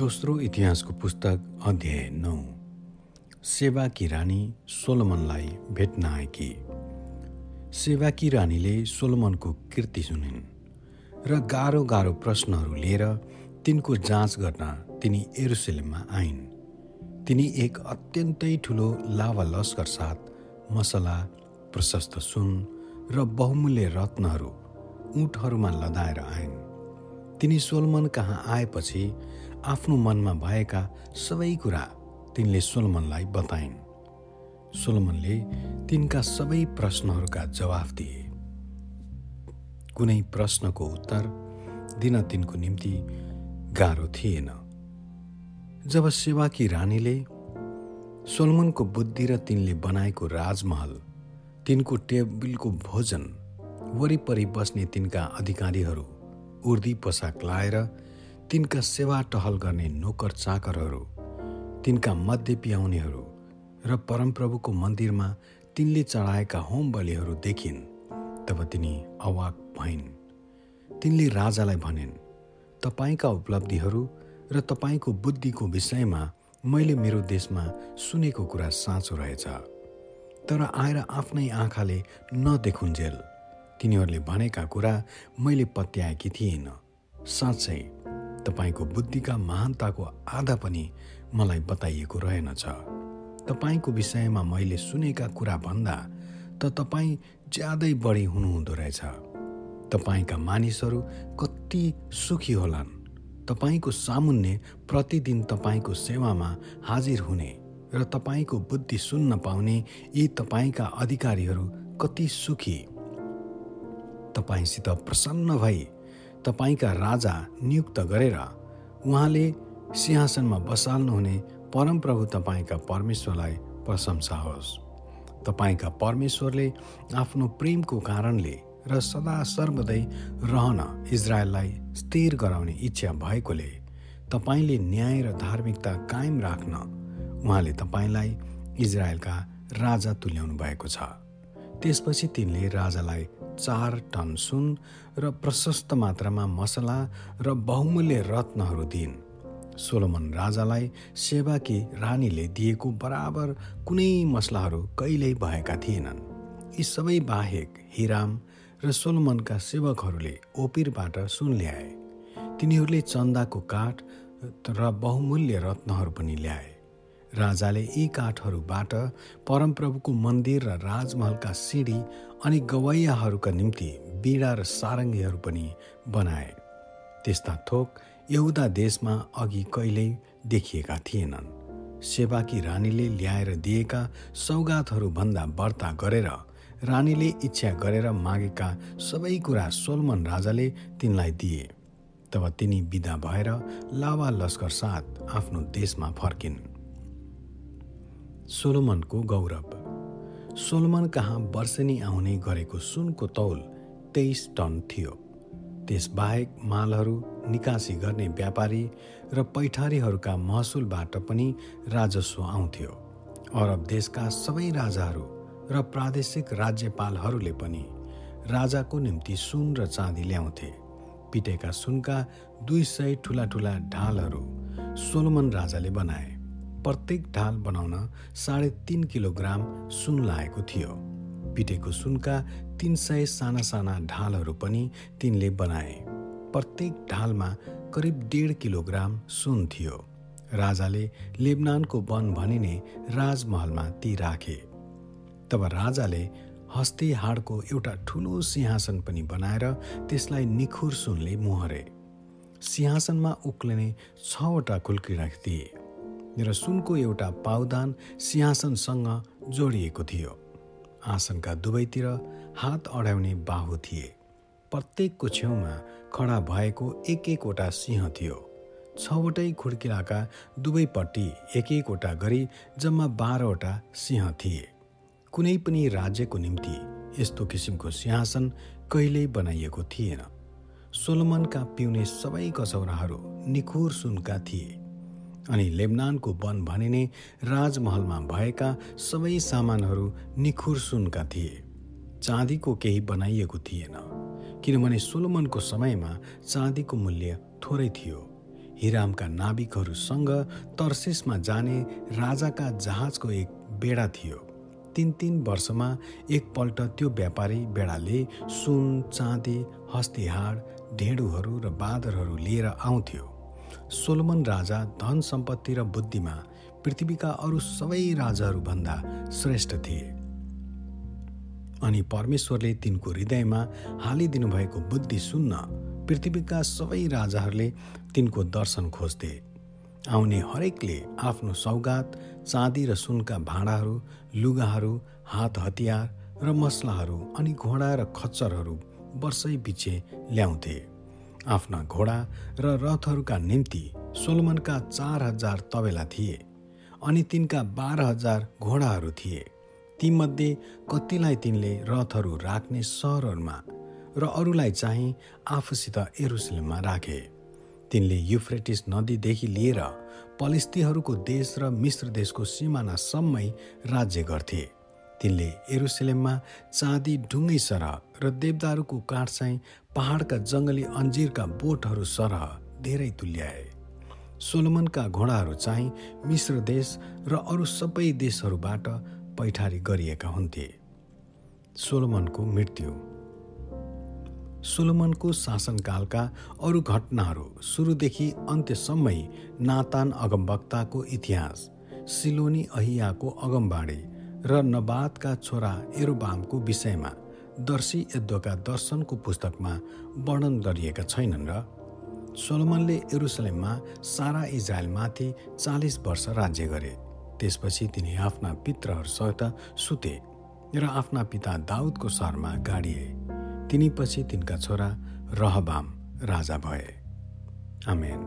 दोस्रो इतिहासको पुस्तक अध्याय नौ। सेवाकी रानी सोलोमनलाई भेट्न आएकी सेवाकी रानीले सोलोमनको कृति सुनिन् र गाह्रो गाह्रो प्रश्नहरू लिएर तिनको जाँच गर्न तिनी एरुसलेममा आइन्। तिनी एक अत्यन्तै ठुलो लावा लस्कर साथ मसला प्रशस्त सुन र बहुमूल्य रत्नहरू उठहरूमा लदाएर आइन्। तिनी सोलमन कहाँ आएपछि आफ्नो मनमा भएका सबै कुरा तिनले सोलमनलाई बताइन्। सोलमनले तिनका सबै प्रश्नहरूका जवाफ दिए। कुनै प्रश्नको उत्तर दिन तिनको निम्ति गाह्रो थिएन। जब सेवाकी रानीले सोलमनको बुद्धि र तिनले बनाएको राजमहल तिनको टेबलको भोजन वरिपरि बस्ने तिनका अधिकारीहरू उर्दी पोसाक लाएर तिनका सेवा टहल गर्ने नोकर चाकरहरू तिनका मध्य पियाउनेहरू र परमप्रभुको मन्दिरमा तिनले चढाएका होम बलिहरू देखिन् तब तिनी अवाक भइन्। तिनले राजालाई भनिन् तपाईँका उपलब्धिहरू र तपाईँको बुद्धिको विषयमा मैले मेरो देशमा सुनेको कुरा साँचो रहेछ। तर आएर आफ्नै आँखाले नदेखुन्जेल। तिनीहरूले भनेका कुरा मैले पत्याएकी थिइनँ साँच्चै तपाईँको बुद्धिका महानताको आधा पनि मलाई बताइएको रहेनछ। तपाईँको विषयमा मैले सुनेका कुरा भन्दा त तपाईँ ज्यादै बढी हुनुहुँदो रहेछ। तपाईँका मानिसहरू कति सुखी होलान्। तपाईँको सामुन्ने प्रतिदिन तपाईँको सेवामा हाजिर हुने र तपाईँको बुद्धि सुन्न पाउने यी तपाईँका अधिकारीहरू कति सुखी। तपाईँसित प्रसन्न भई तपाईँका राजा नियुक्त गरेर उहाँले सिंहासनमा बसाल्नुहुने परमप्रभु तपाईँका परमेश्वरलाई प्रशंसा होस्। तपाईँका परमेश्वरले आफ्नो प्रेमको कारणले र सदा सर्वदै रहन इजरायललाई स्थिर गराउने इच्छा भएकोले तपाईँले न्याय र धार्मिकता कायम राख्न उहाँले तपाईँलाई इजरायलका राजा तुल्याउनु भएको छ। त्यसपछि तिनले राजालाई चार टन सुन र प्रशस्त मात्रामा मसला र बहुमूल्य रत्नहरू दिइन्। सोलोमन राजालाई सेवाकी रानीले दिएको बराबर कुनै मसलाहरू कहिल्यै भएका थिएनन्। यी सबै बाहेक हिराम र सोलोमनका सेवकहरूले ओपिरबाट सुन ल्याए। तिनीहरूले चन्दाको काठ र बहुमूल्य रत्नहरू पनि ल्याए। राजाले यी काठहरूबाट परमप्रभुको मन्दिर र राजमहलका सिँढी अनि गवैयाहरूका निम्ति बिडा र सारङ्गीहरू पनि बनाए। त्यस्ता थोक यहुदा देशमा अघि कहिल्यै देखिएका थिएनन्। सेवाकी रानीले ल्याएर दिएका सौगातहरूभन्दा व्रता गरेर रानीले इच्छा गरेर मागेका सबै कुरा सोलमन राजाले तिनलाई दिए। तब तिनी विदा भएर लावा लस्कर साथ आफ्नो देशमा फर्किन्। सोलोमनको गौरव। सोलोमन कहाँ वर्षेनी आउने गरेको सुनको तौल तेइस टन थियो। त्यसबाहेक मालहरू निकासी गर्ने व्यापारी र पैठारीहरूका महसुलबाट पनि राजस्व आउँथ्यो। अरब देशका सबै राजाहरू र प्रादेशिक राज्यपालहरूले पनि राजाको निम्ति सुन र चाँदी ल्याउँथे। पिटेका सुनका दुई सय ठुला ठुला ढालहरू सोलोमन राजाले बनाए। प्रत्येक ढाल बनाउन साढे तिन किलोग्राम सुन लागेको थियो। पिटेको सुनका तिन सय साना साना ढालहरू पनि तिनले बनाए। प्रत्येक ढालमा करिब डेढ किलोग्राम सुन थियो। राजाले लेबनानको वन भनिने राजमहलमा ती राखे। तब राजाले हस्ती हाडको एउटा ठुलो सिंहासन पनि बनाएर त्यसलाई निखुर सुनले मोहरे। सिंहासनमा उक्लिने छवटा खुल्की राखिदिए। र सुनको एउटा पाउदान सिंहासनसँग जोडिएको थियो। आसनका दुवैतिर हात अडाउने बाहु थिए। प्रत्येकको छेउमा खडा भएको एक एकवटा सिंह थियो। छवटै खुड्किलाका दुवैपट्टि एक एकवटा गरी जम्मा बाह्रवटा सिंह थिए। कुनै पनि राज्यको निम्ति यस्तो किसिमको सिंहासन कहिल्यै बनाइएको थिएन। सोलोमनका पिउने सबै कचौराहरू निखुर सुनका थिए। अनि लेबनानको वन भनिने राजमहलमा भएका सबै सामानहरू निखुर सुनका थिए। चाँदीको केही बनाइएको थिएन किनभने सोलोमनको समयमा चाँदीको मूल्य थोरै थियो। हिरामका नाविकहरूसँग तर्सेसमा जाने राजाका जहाजको एक बेडा थियो। तिन तिन वर्षमा एकपल्ट त्यो व्यापारी बेडाले सुन चाँदी हस्तिहाड ढेँडुहरू र बादरहरू लिएर आउँथ्यो। सोलोमन राजा धन सम्पत्ति र बुद्धिमा पृथ्वीका अरू सबै राजाहरूभन्दा श्रेष्ठ थिए। अनि परमेश्वरले तिनको हृदयमा हालिदिनु भएको बुद्धि सुन्न पृथ्वीका सबै राजाहरूले तिनको दर्शन खोज्थे। आउने हरेकले आफ्नो सौगात चाँदी र सुनका भाँडाहरू लुगाहरू हात हतियार र मसलाहरू अनि घोडा र खच्चरहरू वर्षै पछि ल्याउँथे। आफ्ना घोडा र रथहरूका निम्ति सोलमनका चार हजार तबेला थिए अनि तिनका बाह्र हजार घोडाहरू थिए। तीमध्ये कतिलाई तिनले रथहरू राख्ने सहरहरूमा र अरूलाई चाहिँ आफूसित एरुसलेममा राखे। तिनले युफ्रेटिस नदीदेखि लिएर पलिस्तीहरूको देश र मिश्र देशको सिमानासम्मै राज्य गर्थे। तिनले एरुसलेममा चाँदी ढुङ्गै सरह र देवदारूको काठ चाहिँ पहाडका जङ्गली अन्जिरका बोटहरू सरह धेरै तुल्याए। सोलोमनका घोडाहरू चाहिँ मिश्र देश र अरू सबै देशहरूबाट पैठारी गरिएका हुन्थे। सोलोमनको मृत्यु। सोलोमनको शासनकालका अरू घटनाहरू सुरुदेखि अन्त्यसम्मै नातान अगमवक्ताको इतिहास सिलोनी अहियाको अगमबाडी र नबादका छोरा एरोबामको विषयमा दर्शी यद्वका दर्शनको पुस्तकमा वर्णन गरिएका छैनन् र सोलोमनले एरुसलेममा सारा इजरायलमाथि चालिस वर्ष राज्य गरे। त्यसपछि तिनी आफ्ना पित्रहरूसहित सुते र आफ्ना पिता दाउदको सहरमा गाडिए। तिनीपछि तिनका छोरा रहबाम राजा भए। आमेन।